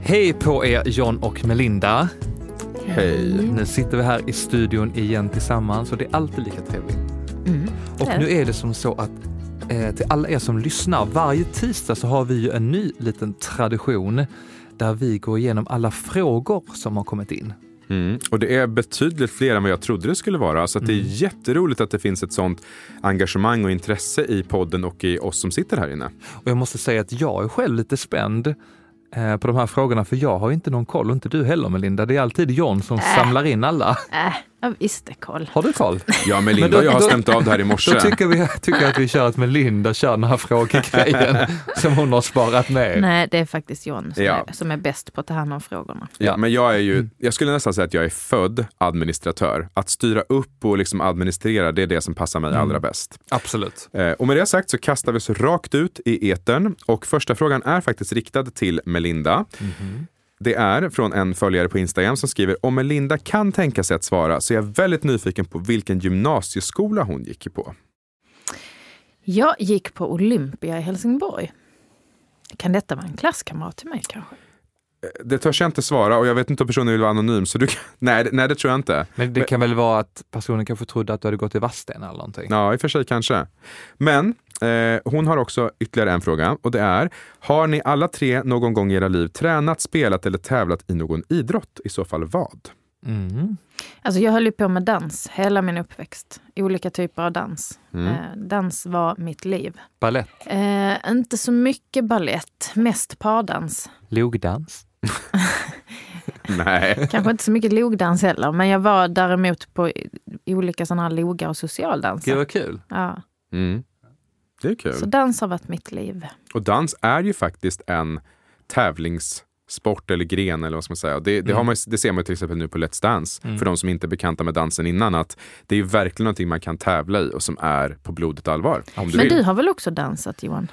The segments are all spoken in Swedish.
Hej på er John och Melinda. Hej. Nu sitter vi här i studion igen tillsammans och det är alltid lika trevligt. Mm. Och nu är det som så att eh, till alla er som lyssnar, varje tisdag så har vi ju en ny liten tradition där vi går igenom alla frågor som har kommit in. Mm. Och det är betydligt fler än vad jag trodde det skulle vara. Så att det är jätteroligt att det finns ett sånt engagemang och intresse i podden och i oss som sitter här inne. Och jag måste säga att jag är själv lite spänd eh, på de här frågorna för jag har inte någon koll och inte du heller Melinda. Det är alltid John som Äh. samlar in alla. Äh, jag visste koll. Har du koll? Ja, Melinda och jag har stämt av det här i morse. Då tycker, vi, tycker jag att vi kör att Melinda kör den här frågegrejen som hon har sparat med. Nej, det är faktiskt John som, Ja. är, som är bäst på att ta hand om frågorna. Ja, men jag är ju, jag skulle nästan säga att jag är född administratör. Att styra upp och liksom administrera, det är det som passar mig allra bäst. Absolut. Eh, Och med det sagt så kastar vi oss rakt ut i etern. Och första frågan är faktiskt riktad till Melinda. Det är från en följare på Instagram som skriver om Melinda kan tänka sig att svara så är jag väldigt nyfiken på vilken gymnasieskola hon gick på. Jag gick på Olympia i Helsingborg. Kan detta vara en klasskamrat till mig kanske? Det törs jag inte svara och jag vet inte om personen vill vara anonym. Så du kan, nej, det- nej, det tror jag inte. Men det kan väl vara att personen kanske trodde att du hade gått i Vadstena eller någonting. Ja, i och för sig kanske. Men eh, hon har också ytterligare en fråga och det är, har ni alla tre någon gång i era liv tränat, spelat eller tävlat i någon idrott? I så fall vad? Mm. Alltså jag höll ju på med dans hela min uppväxt. Olika typer av dans. Mm. Eh, dans var mitt liv. Ballett, Eh, inte så mycket ballett, mest pardans. logdans. Nej. Kanske inte så mycket logdans heller, men jag var däremot på olika sådana här logar och Gud socialdanser. vad kul. Ja. Mm. Det är kul. Så dans har varit mitt liv. Och dans är ju faktiskt en tävlingssport eller gren eller vad ska man säga. Det, det, har man, det ser man till exempel nu på Let's Dance. För de som inte är bekanta med dansen innan. att Det är ju verkligen någonting man kan tävla i och som är på blodigt allvar. Om du Men vill. du har väl också dansat Johan?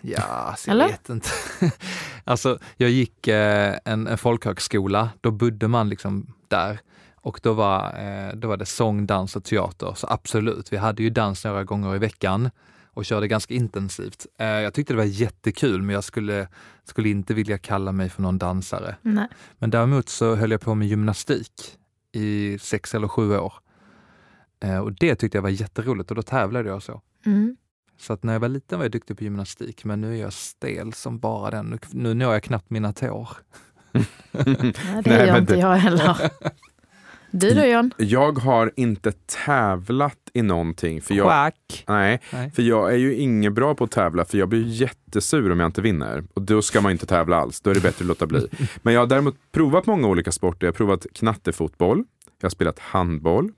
Ja, alltså, jag Eller? vet inte. alltså, jag gick eh, en, en folkhögskola, då bodde man liksom där. Och då var, eh, då var det sång, dans och teater. Så absolut, vi hade ju dans några gånger i veckan och körde ganska intensivt. Eh, jag tyckte det var jättekul, men jag skulle, skulle inte vilja kalla mig för någon dansare. Nej. Men däremot så höll jag på med gymnastik i sex eller sju år. Eh, och det tyckte jag var jätteroligt och då tävlade jag så. Mm. Så att när jag var liten var jag duktig på gymnastik, men nu är jag stel som bara den. Nu, nu når jag knappt mina tår. Nej, det Nej, gör inte det- jag heller. Du då John? Jag har inte tävlat i någonting. För jag, nej, Nej. för jag är ju inget bra på att tävla för jag blir jättesur om jag inte vinner. Och då ska man inte tävla alls. Då är det bättre att låta bli. Men jag har däremot provat många olika sporter. Jag har provat knattefotboll. Jag har spelat handboll.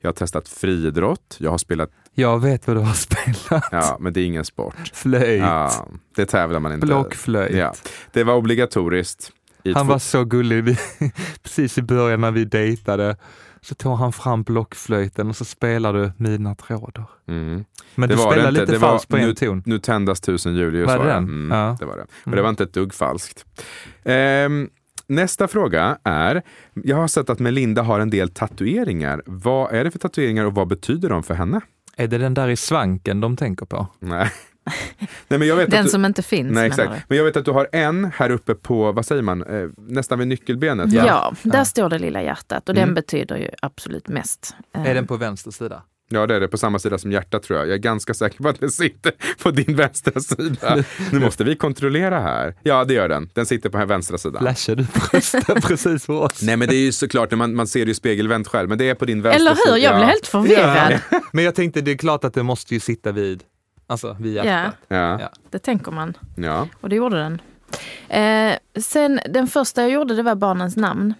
Jag har testat friidrott. Jag har spelat, Jag vet vad du har spelat. ja men det är ingen sport. Flöjt. Ja, det tävlar man inte. Blockflöjt. Ja, det var obligatoriskt. Han två- var så gullig. Vi, precis i början när vi dejtade så tog han fram blockflöjten och så spelade du Mina trådar. Mm. Men Det du var inte. lite Det var- falskt på en nu- ton. Nu tändas tusen jul. Var var det. den? Mm, Ja. det var det. Mm. det var inte ett dugg falskt. Ehm, nästa fråga är, jag har sett att Melinda har en del tatueringar. Vad är det för tatueringar och vad betyder de för henne? Är det den där i svanken de tänker på? Nej. Nej, men jag vet Den att du, som inte finns Nej, exakt. du? Men jag vet att du har en här uppe på, vad säger man, eh, nästan vid nyckelbenet. Ja, va? där Ja. står det lilla hjärtat och Mm. den betyder ju absolut mest. Eh, Är den på vänster sida? Ja, det är det. På samma sida som hjärtat tror jag. Jag är ganska säker på att den sitter på din vänstra sida. Nu måste vi kontrollera här. Ja, det gör den. Den sitter på den vänstra sidan. Flashar du på rösten precis för oss? Nej, men det är ju såklart, man, man ser det ju spegelvänt själv, men det är på din vänstra Eller hur? sida. Jag blev helt förvirrad. Ja. Men jag tänkte, det är klart att det måste ju sitta vid, alltså vid hjärtat. Ja. Ja. Det tänker man. ja. Och det gjorde den. Eh, sen, den första jag gjorde det var barnens namn.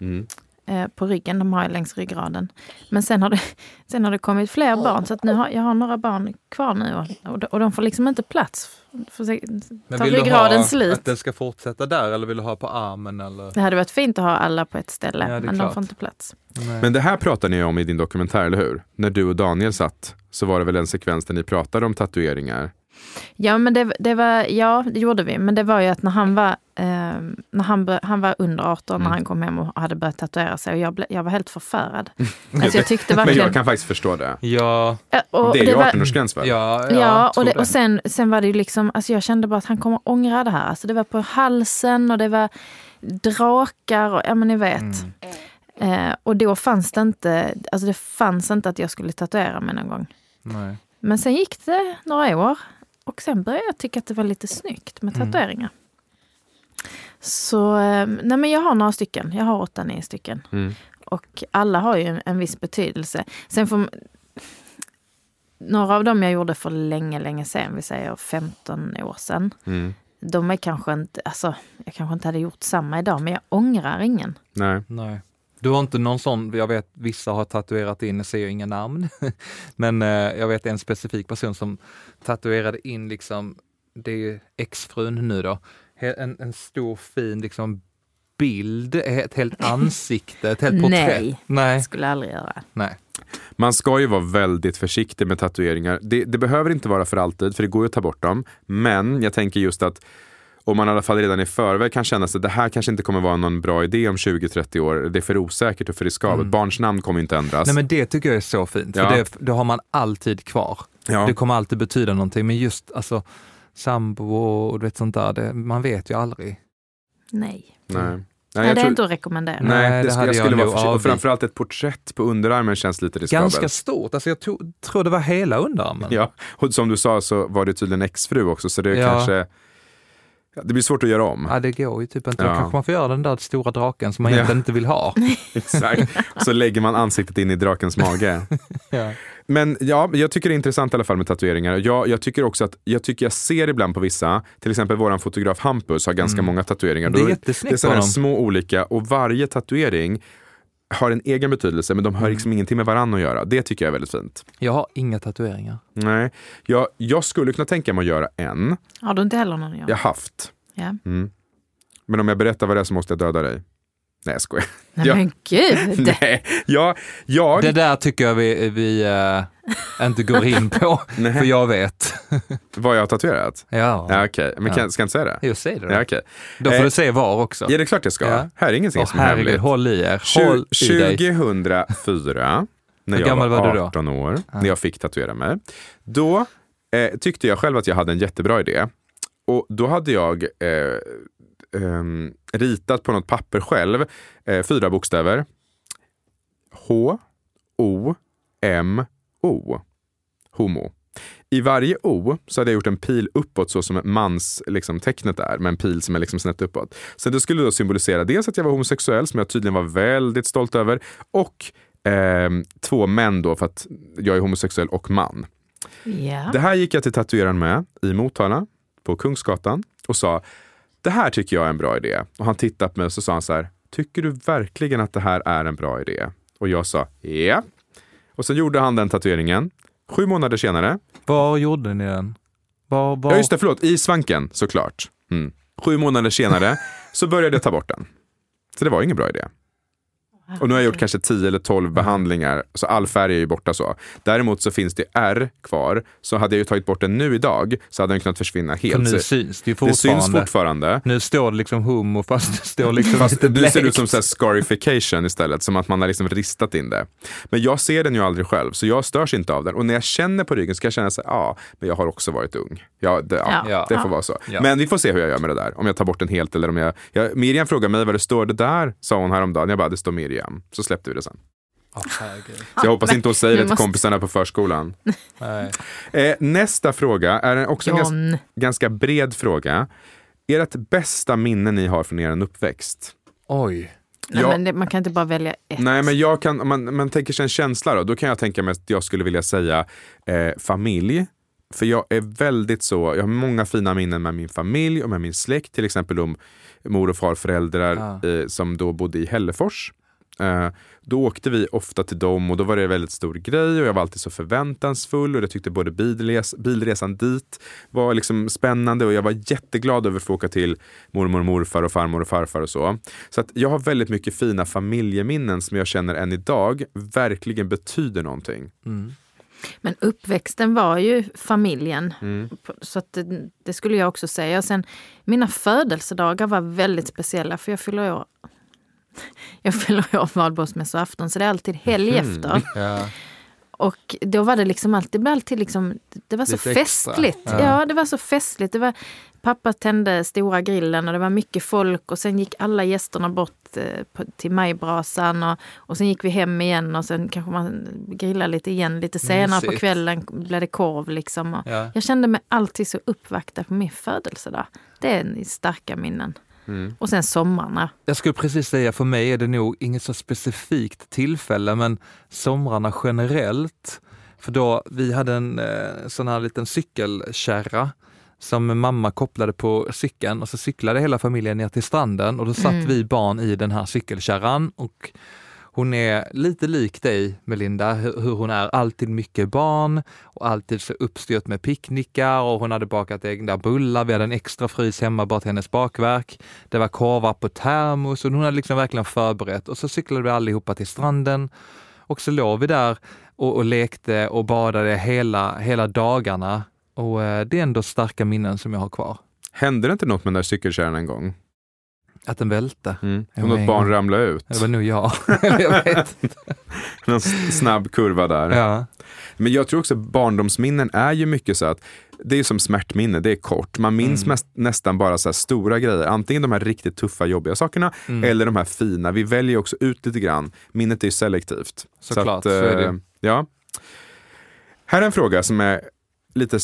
Mm. eh, på ryggen. De har jag längs ryggraden. Men sen har det, sen har det kommit fler barn så att nu har, jag har några barn kvar nu och, och, de- och de får liksom inte plats. Får se, Men tar vill du ryggraden ha slut. att den ska fortsätta där eller vill du ha på armen? Eller? Det hade varit fint att ha alla på ett ställe Ja, men klart. de får inte plats. Nej. Men det här pratar ni om i din dokumentär, eller hur? När du och Daniel satt så var det väl en sekvens där ni pratade om tatueringar. Ja, men det, det var, ja, det gjorde vi. Men det var ju att när han var, eh, när han, han var under 18 Mm. när han kom hem och hade börjat tatuera sig. Och jag, ble, jag var helt förfärad. Alltså jag tyckte Men verkligen... jag kan faktiskt förstå det. Ja, och Det är ju var- 18-årsgräns väl? ja, ja, Ja, och, det, det. och sen, sen var det ju liksom, alltså jag kände bara att han kommer ångra det här. Alltså det var på halsen och det var drakar och ja men ni vet. Mm. Eh, och då fanns det inte, alltså det fanns inte att jag skulle tatuera mig någon gång. Nej. Men sen gick det några år och sen började jag tycka att det var lite snyggt med Mm. tatueringar. Så eh, nej men jag har några stycken, jag har åtta, nio stycken. Mm. Och alla har ju en, en viss betydelse. Sen får, några av dem jag gjorde för länge, länge sedan, vi säger 15 år sedan. Mm. De är kanske inte, alltså jag kanske inte hade gjort samma idag, men jag ångrar ingen. Nej. Nej. Du har inte någon sån, jag vet vissa har tatuerat in, jag säger inga namn, men eh, jag vet en specifik person som tatuerade in liksom, det är ju exfrun nu då, en, en stor fin liksom bild, ett helt ansikte, ett helt porträtt. Nej. Nej. Skulle aldrig göra. Nej. Man ska ju vara väldigt försiktig med tatueringar. Det, det behöver inte vara för alltid, för det går ju att ta bort dem. Men jag tänker just att om man i alla fall redan i förväg kan känna sig det här kanske inte kommer vara någon bra idé om 20-30 år. Det är för osäkert och för riskabelt. Barns namn kommer inte ändras. Nej men det tycker jag är så fint, Ja. för det, det har man alltid kvar. ja. Det kommer alltid betyda någonting, men just alltså sambo och du vet sånt där, det, man vet ju aldrig. Nej. Nej. Nej, Nej, det jag är tror- inte att rekommendera. Nej, det det skulle, hade jag jag skulle vara nog försiktig. Och framförallt ett porträtt på underarmen känns lite riskabelt. Ganska stort, alltså jag tog, tror det var hela underarmen. Ja, och som du sa så var det tydligen exfru också, så det är Ja. kanske... Ja, det blir svårt att göra om. Ja, det går ju typ inte. Ja. Då kanske man får göra den där stora draken som man Ja. egentligen inte vill ha. Exakt. Så lägger man ansiktet in i drakens mage. Ja. Men ja, jag tycker det är intressant i alla fall med tatueringar. Jag, jag tycker också att, jag tycker jag ser ibland på vissa, till exempel våran fotograf Hampus har ganska många tatueringar. Mm. Det är jättesnyggt Det är sådana små olika och varje tatuering har en egen betydelse men de Mm. har liksom ingenting med varandra att göra. Det tycker jag är väldigt fint. Jag har inga tatueringar. Nej, jag, jag skulle kunna tänka mig att göra en. Har du inte heller någon? Ja. Jag har haft. Ja. Mm. Men om jag berättar vad det är så måste jag döda dig. Nej jag skojar. Nej, Ja. Men gud! Nej, jag, jag, Det där tycker jag vi, vi eh, inte går in på, för jag vet. vad jag har tatuerat? Ja, Ja, Okej, men kan, Ja. ska jag inte säga det? jo säg det då. Ja, okej. Då får Eh, du se var också. Ja, det är klart jag ska. Ja. Här är ingenting Åh, som är herregud, hemligt. håll i er. Håll i dig. 2004, när jag var var du då? 18 år, när jag fick tatuera mig. Då eh, tyckte jag själv att jag hade en jättebra idé. Och då hade jag eh, ehm, ritat på något papper själv eh, fyra bokstäver. H, O, M, O. Homo. I varje O så hade jag gjort en pil uppåt så som mans liksom, tecknet är, med en pil som är liksom snett uppåt. Så det skulle då symbolisera dels att jag var homosexuell, som jag tydligen var väldigt stolt över, och ehm, två män då, för att jag är homosexuell och man. Ja. Det här gick jag till tatueraren med i Motala, på Kungsgatan, och sa det här tycker jag är en bra idé. Och han tittade på mig och så sa han så här, tycker du verkligen att det här är en bra idé? Och jag sa ja. Och sen gjorde han den tatueringen. Sju månader senare, Var gjorde ni den? Var, var... ja just det, förlåt, i svanken såklart. Mm. Sju månader senare så började jag ta bort den. Så det var ingen bra idé. Och nu har jag gjort kanske 10 eller 12 behandlingar, så all färg är ju borta så. Däremot så finns det R kvar, så hade jag ju tagit bort den nu idag så hade den kunnat försvinna För helt. nu Så syns det ju det syns fortfarande. Nu står det liksom homo fast det står liksom Fast lite du ser ut blekt. som så här scarification istället, som att man har liksom ristat in det. Men jag ser den ju aldrig själv, så jag störs inte av den. Och när jag känner på ryggen så kan jag känna så här, ja, men jag har också varit ung. Ja, det, ja, Ja. det får Ja. vara så. Ja. Men vi får se hur jag gör med det där. Om jag tar bort den helt eller om jag... jag Miriam frågade mig vad det står. Det där sa hon häromdagen. Jag bara, det står Miriam. Så släppte vi det sen. Herregud. Så jag hoppas inte hon säger det till kompisarna på förskolan. Nej. Eh, nästa fråga är också en ganska, ganska bred fråga. Ert bästa minne ni har från er uppväxt? Oj. Nej, Ja. men det, man kan inte bara välja ett. Nej, men jag kan, om man, man tänker sig en känsla då, då kan jag tänka mig att jag skulle vilja säga eh, familj. För jag är väldigt så, jag har många fina minnen med min familj och med min släkt, till exempel om mor och farföräldrar Ja. eh, som då bodde i Hällefors. Eh, då åkte vi ofta till dem och då var det en väldigt stor grej och jag var alltid så förväntansfull och jag tyckte både bilres, bilresan dit var liksom spännande och jag var jätteglad över att få åka till mormor och morfar och farmor och farfar och så. Så att jag har väldigt mycket fina familjeminnen som jag känner än idag verkligen betyder någonting. Mm. Men uppväxten var ju familjen. Mm. Så att det, det skulle jag också säga. Sen, mina födelsedagar var väldigt speciella för jag fyller år jag fyller år valborgsmässoafton så det är alltid helg Mhm. efter. Ja. Och då var det liksom alltid, det blev alltid liksom, det var så Lite festligt. Ja. Ja. det var så festligt. Det var, pappa tände stora grillen och det var mycket folk och sen gick alla gästerna bort eh, på, till majbrasan och, och sen gick vi hem igen och sen kanske man grillade lite igen. Lite senare på Mysigt. kvällen blev det korv liksom. Ja. jag kände mig alltid så uppvaktad på min födelsedag. Det är starka minnen. Mm. Och sen sommarna. Jag skulle precis säga, för mig är det nog inget så specifikt tillfälle, men somrarna generellt. För då, vi hade en eh, sån här liten cykelkärra som mamma kopplade på cykeln och så cyklade hela familjen ner till stranden och då satt Mm. vi barn i den här cykelkärran och hon är lite lik dig Melinda, hur hon är alltid mycket barn och alltid så uppstyrt med picknickar och hon hade bakat egna bullar. Vi hade en extra frys hemma bara till hennes bakverk. Det var korvar på termos och hon hade liksom verkligen förberett och så cyklade vi allihopa till stranden och så låg vi där och, och lekte och badade hela, hela dagarna. Och eh, det är ändå starka minnen som jag har kvar. Hände det inte något med den där cykelkärran en gång? Att den välte. Mm. Och något barn ramlade ut? Det var nog jag. jag vet. Någon s- snabb kurva där. Ja. Men jag tror också att barndomsminnen är ju mycket så att det är som smärtminne, det är kort. Man minns Mm. mest, nästan bara så här stora grejer. Antingen de här riktigt tuffa, jobbiga sakerna Mm. eller de här fina. Vi väljer också ut lite grann. Minnet är ju selektivt. Såklart, så är det. eh, Ja. Här är en fråga som är lite,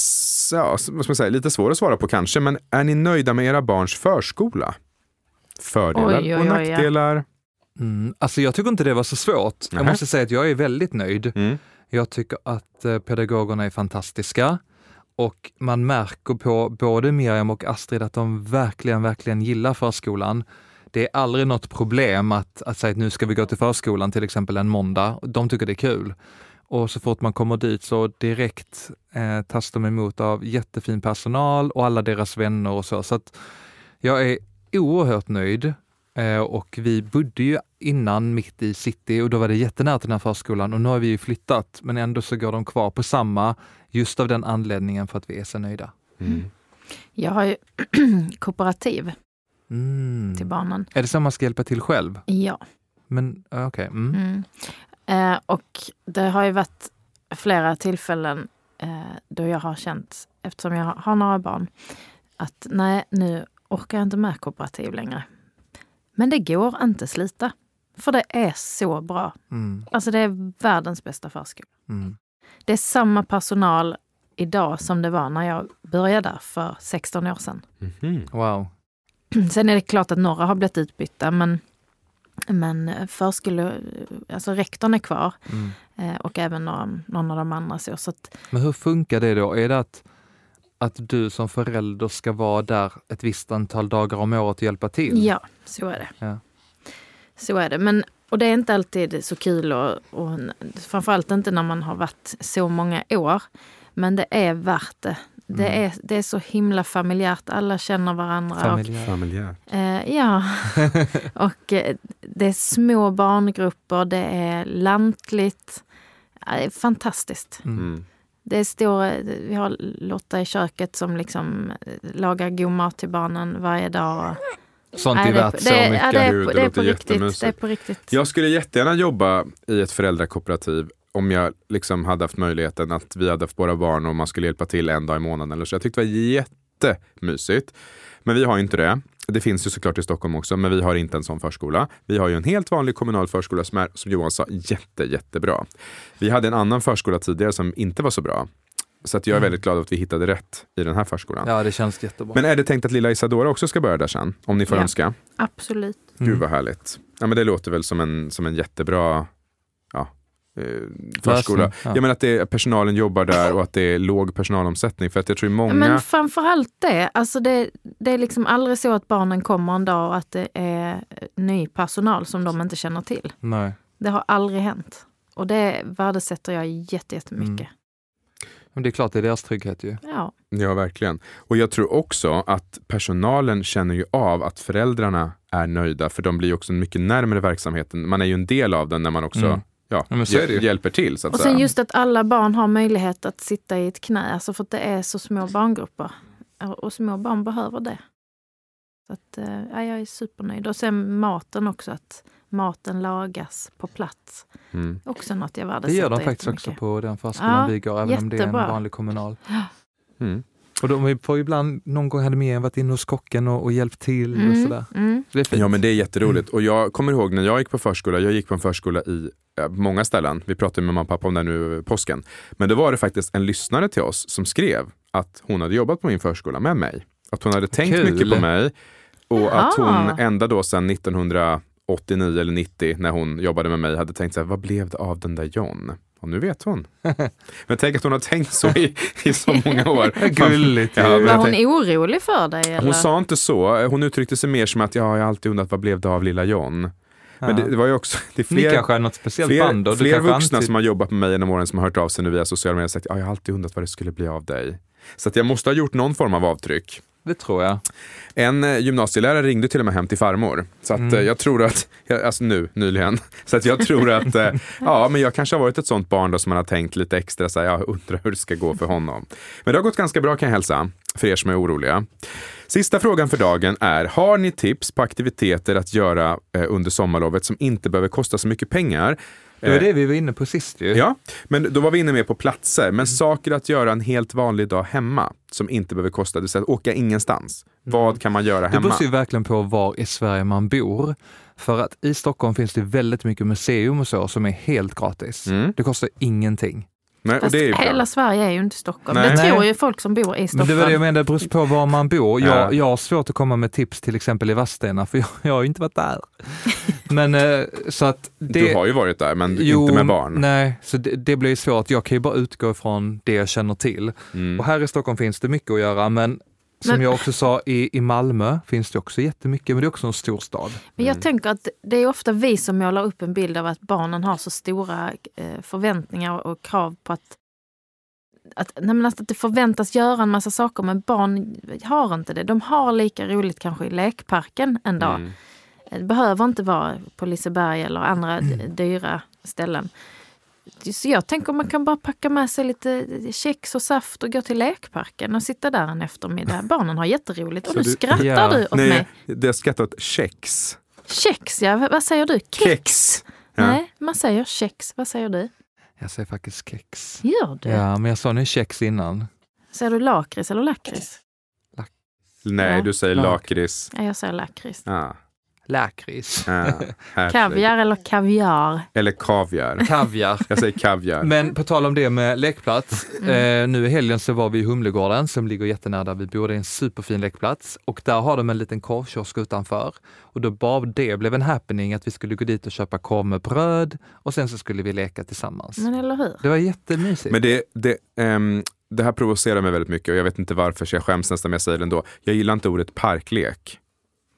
ja, säga, lite svår att svara på kanske, men är ni nöjda med era barns förskola? Fördelar Oj, oj, och nackdelar? Mm. Alltså jag tycker inte det var så svårt. Jag Nähä. måste säga att jag är väldigt nöjd. Mm. Jag tycker att eh, pedagogerna är fantastiska och man märker på både Miriam och Astrid att de verkligen, verkligen gillar förskolan. Det är aldrig något problem att, att säga att nu ska vi gå till förskolan till exempel en måndag. De tycker det är kul. Och så fort man kommer dit så direkt eh, tas de emot av jättefin personal och alla deras vänner och så. Så att jag är oerhört nöjd. Eh, och vi bodde ju innan mitt i city och då var det jättenära till den här förskolan och nu har vi ju flyttat men ändå så går de kvar på samma just av den anledningen för att vi är så nöjda. Mm. Jag har ju kooperativ Mm. till barnen. Är det så man ska hjälpa till själv? Ja. Men okej. Mm. Mm. Eh, och det har ju varit flera tillfällen eh, då jag har känt, eftersom jag har några barn, att nej, nu orkar jag inte med kooperativ längre. Men det går inte slita. För det är så bra. Mm. Alltså det är världens bästa förskola. Mm. Det är samma personal idag som det var när jag började där för 16 år sedan. Mhm. Wow. Sen är det klart att några har blivit utbytta men, men förskole, alltså rektorn är kvar Mm. eh, och även någon, någon av de andra. Så, så att, Men hur funkar det då? Är det att, att du som förälder ska vara där ett visst antal dagar om året och hjälpa till? ja, så är det. Ja. Så är det. Men, och det är inte alltid så kul och, och framförallt inte när man har varit så många år. Men det är värt det. Det, Mm. är, det är så himla familjärt. Alla känner varandra. Och. Familjärt. Eh, ja, och eh, det är små barngrupper, det är lantligt. Det är fantastiskt. Mm. Det är stor, vi har Lotta i köket som liksom eh, lagar god mat till barnen varje dag. Sånt är det, värt det, så ja, mycket. det, är, Gud, på- det det är låter. Det är jättemysigt. på riktigt. Jag skulle jättegärna jobba i ett föräldrakooperativ om jag liksom hade haft möjligheten att vi hade haft våra barn och man skulle hjälpa till en dag i månaden. Eller så. Jag tyckte det var jättemysigt. Men vi har ju inte det. Det finns ju såklart i Stockholm också, men vi har inte en sån förskola. Vi har ju en helt vanlig kommunal förskola som är, som Johan sa, jätte, jättebra. Vi hade en annan förskola tidigare som inte var så bra. Så att jag är väldigt glad att vi hittade rätt i den här förskolan. Ja, det känns jättebra. Men är det tänkt att lilla Isadora också ska börja där sen? Om ni får Ja. önska? Absolut. Mm. Gud vad härligt. Ja, men det låter väl som en, som en jättebra förskola. Lösning, ja. Jag menar att det, personalen jobbar där och att det är låg personalomsättning. För att jag tror många... Men framförallt det. Alltså det, det är liksom aldrig så att barnen kommer en dag och att det är ny personal som de inte känner till. Nej. Det har aldrig hänt. Och det värdesätter jag jätte- jättemycket. Men det är klart, det är deras trygghet ju. Ja. Ja, verkligen. Och jag tror också att personalen känner ju av att föräldrarna är nöjda, för de blir också mycket närmare verksamheten. Man är ju en del av den när man också Mm. Ja, Ja, det hjälper till. Så att Och säga. sen just att alla barn har möjlighet att sitta i ett knä, alltså för att det är så små barngrupper. Och små barn behöver det. Så att, eh, ja, jag är supernöjd. Och sen maten också, att maten lagas på plats. Mm. Också något jag Det värdesätter gör de faktiskt också på den förskolan Ja, vi går, även om det är en jättebra. vanlig kommunal. Mm. Och de får ibland, någon gång hade med varit inne hos kocken och, och hjälpt till och Mm, sådär. mm. Så det är fint. Ja men det är jätteroligt. Och jag kommer ihåg när jag gick på förskola, jag gick på en förskola i eh, många ställen. Vi pratade med mamma och pappa om det nu påsken. Men då var det faktiskt en lyssnare till oss som skrev att hon hade jobbat på min förskola med mig. Att hon hade tänkt Kul. mycket på mig. Och att hon ända då sedan 1989 eller 90 när hon jobbade med mig hade tänkt så här, vad blev det av den där John? Och nu vet hon. Men tänk att hon har tänkt så i, i så många år. Gulligt Ja, Var hon tänk- orolig för dig? Eller? Hon sa inte så. Hon uttryckte sig mer som att ja, jag har alltid undrat vad blev det av lilla John? Men Ja. det, det var ju också, det är Ni fler, kanske är något speciellt fler, band du fler vuxna antyd- som har jobbat med mig genom åren som har hört av sig nu via sociala medier och sagt ja, jag har alltid undrat vad det skulle bli av dig. Så att jag måste ha gjort någon form av avtryck. Det tror jag. En eh, gymnasielärare ringde till och med hem till farmor. Så att Mm. eh, jag tror att, alltså nu, nyligen, så att jag tror att, eh, ja men jag kanske har varit ett sånt barn då som man har tänkt lite extra så här, jag undrar hur det ska gå för honom. Men det har gått ganska bra kan jag hälsa, för er som är oroliga. Sista frågan för dagen är, har ni tips på aktiviteter att göra under sommarlovet som inte behöver kosta så mycket pengar? Det var Eh, det vi var inne på sist ju. Ja, men då var vi inne mer på platser. Mm. Men saker att göra en helt vanlig dag hemma som inte behöver kosta, det vill säga att åka ingenstans. Vad kan man göra Det hemma? beror ju verkligen på var i Sverige man bor. För att i Stockholm finns det väldigt mycket museum och så som är helt gratis. Mm. Det kostar ingenting. Nej, och Fast det är ju bra. hela Sverige är ju inte Stockholm. Nej. Det tror ju folk som bor i Men Stockholm. det var det jag menade, det beror på var man bor. Ja. Jag, jag har svårt att komma med tips till exempel i Vadstena för jag, jag har ju inte varit där. Men eh, så att det... Du har ju varit där, men inte med barn. Nej, så det, det blir svårt. Jag kan ju bara utgå ifrån det jag känner till. Mm. Och här i Stockholm finns det mycket att göra, men som Men- jag också sa, i, i Malmö finns det också jättemycket, men det är också en stor stad. Men Mm. jag tänker att det är ofta vi som målar upp en bild av att barnen har så stora eh, förväntningar och krav på att att, nej men att det förväntas göra en massa saker men barn har inte det. De har lika roligt kanske i lekparken en dag. Mm. Det behöver inte vara på Liseberg eller andra d- dyra ställen. Så jag tänker man kan bara packa med sig lite kex och saft och gå till lekparken och sitta där en eftermiddag. Barnen har jätteroligt. Och Så nu du- skrattar Ja. du åt Nej, mig. det har skrattat kex. Kex, ja. V- Vad säger du? Kex? Ja. Nej, man säger kex. Vad säger du? Jag säger faktiskt kex. Gör du? Ja, men jag sa nu kex innan. Säger du lakrits eller lakrits? Nej, Ja. du säger Lak. lakrits. Ja, jag säger lakrits. Ja. Lakrits. Ja. Kaviar eller kaviar? Eller kaviar. Kaviar. Jag säger kaviar. Men på tal om det med lekplats. Mm. Eh, nu i helgen så var vi i Humlegården som ligger jättenära där vi bor. Det är en superfin lekplats och där har de en liten korvkiosk utanför. Och då bara det blev en happening att vi skulle gå dit och köpa korv med bröd och sen så skulle vi leka tillsammans. Men eller hur? Det var jättemysigt. Men det, det, ehm, det här provocerar mig väldigt mycket och jag vet inte varför så jag skäms nästan men jag säger det ändå. Jag gillar inte ordet parklek.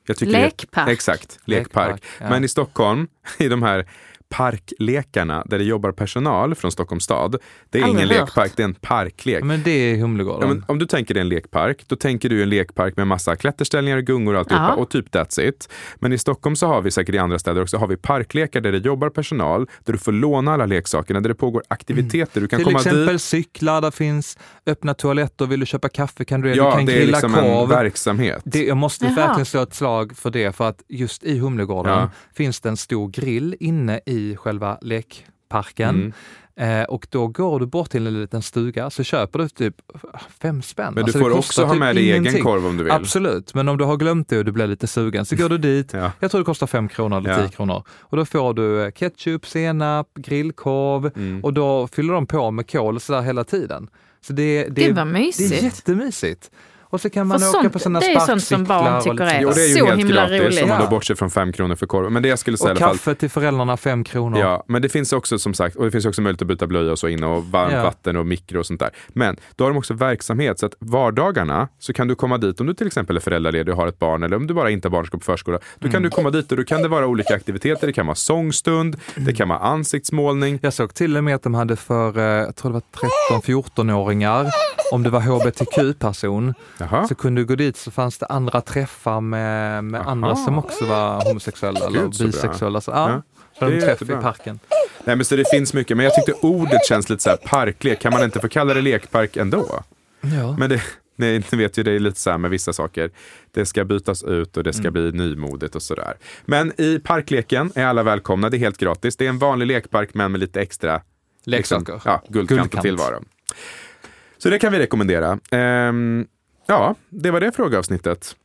Jag tycker det- Lekpark. Exakt, lekpark. Lekpark, ja. Men i Stockholm, i de här parklekarna där det jobbar personal från Stockholms stad. Det är Aldrig ingen hört. lekpark, det är en parklek. Ja, Men det är Ja, Humlegården. men om du tänker dig en lekpark, då tänker du en lekpark med massa klätterställningar, gungor och alltihopa Ja. och typ that's it. Men i Stockholm så har vi säkert i andra städer också, har vi parklekar där det jobbar personal, där du får låna alla leksakerna, där det pågår aktiviteter. Du kan Till komma exempel dit. cyklar, där finns öppna toaletter. Vill du köpa kaffe kan du det. du Ja, kan det är grilla liksom en korv. verksamhet. Det, jag måste Jaha. verkligen slå ett slag för det, för att just i Humlegården Ja. finns det en stor grill inne i själva lekparken. Mm. Eh, och då går du bort till en liten stuga så köper du typ fem spänn. Men Alltså, du det får också ha typ med dig egen korv om du vill. Absolut, men om du har glömt det och du blir lite sugen så går du dit. Ja. Jag tror det kostar fem kronor eller Ja. tio kronor. Och då får du eh, ketchup, senap, grillkorv Mm. och då fyller de på med kol sådär hela tiden. Så det, det, Gud vad det mysigt. är jättemysigt. Och så kan man För åka sånt- på sådana det är sånt som sparkcyklar. barn och tycker är Jo, det är ju Så helt himla gratis roligt. om man då bortser från fem kronor för korv. Men det jag skulle säga Och i alla fall, kaffe till föräldrarna fem kronor. Ja, men det finns också som sagt, och det finns också möjlighet att byta blöja och så inne och varmt Ja. vatten och mikro och sånt där. Men då har de också verksamhet så att vardagarna så kan du komma dit om du till exempel är föräldraledig och har ett barn eller om du bara inte har barn och ska på förskola. Då Mm. kan du komma dit och då kan det vara olika aktiviteter. Det kan vara sångstund, det kan vara ansiktsmålning. Jag såg till och med att de hade för, eh, jag tror det var 13-14-åringar, om det var hbtq-person, Jaha. så kunde du gå dit så fanns det andra träffar med, med Aha. andra som också var homosexuella eller Gud, bra. bisexuella. Så, ja, Ja, det de är träff i jättebra. parken. Nej, men så det finns mycket, men jag tyckte ordet känns lite så här parklek. Kan man inte få kalla det lekpark ändå? Ja. Men det, ni, ni vet ju, det är lite så här med vissa saker. Det ska bytas ut och det ska bli nymodigt och sådär. Men i parkleken är alla välkomna. Det är helt gratis. Det är en vanlig lekpark men med lite extra Leksaker. Liksom, ja, guldkant, Guldkant. och tillvaro. Så det kan vi rekommendera. Ehm, ja, det var det frågeavsnittet.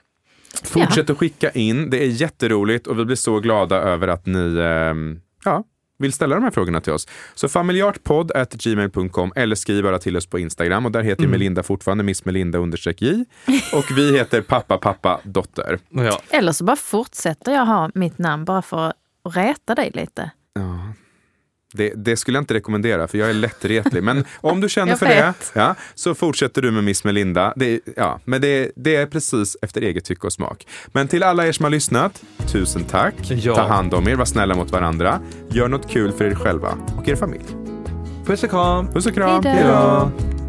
Fortsätt att skicka in. Det är jätteroligt och vi blir så glada över att ni ehm, ja, vill ställa de här frågorna till oss. Så familjartpodd.gmail.com eller skriv bara till oss på Instagram och där heter ju Melinda fortfarande Miss Melinda understreck J och vi heter pappa pappa dotter. Ja. Eller så bara fortsätter jag ha mitt namn bara för att reta dig lite. Ja. Det, det skulle jag inte rekommendera för jag är lättretlig. Men om du känner för det ja, så fortsätter du med Miss Melinda. Det, ja, men det, det är precis efter eget tycke och smak. Men till alla er som har lyssnat, tusen tack. Ja. Ta hand om er, var snälla mot varandra. Gör något kul för er själva och er familj. Puss och kram! Puss och kram. Hej då. Hej då.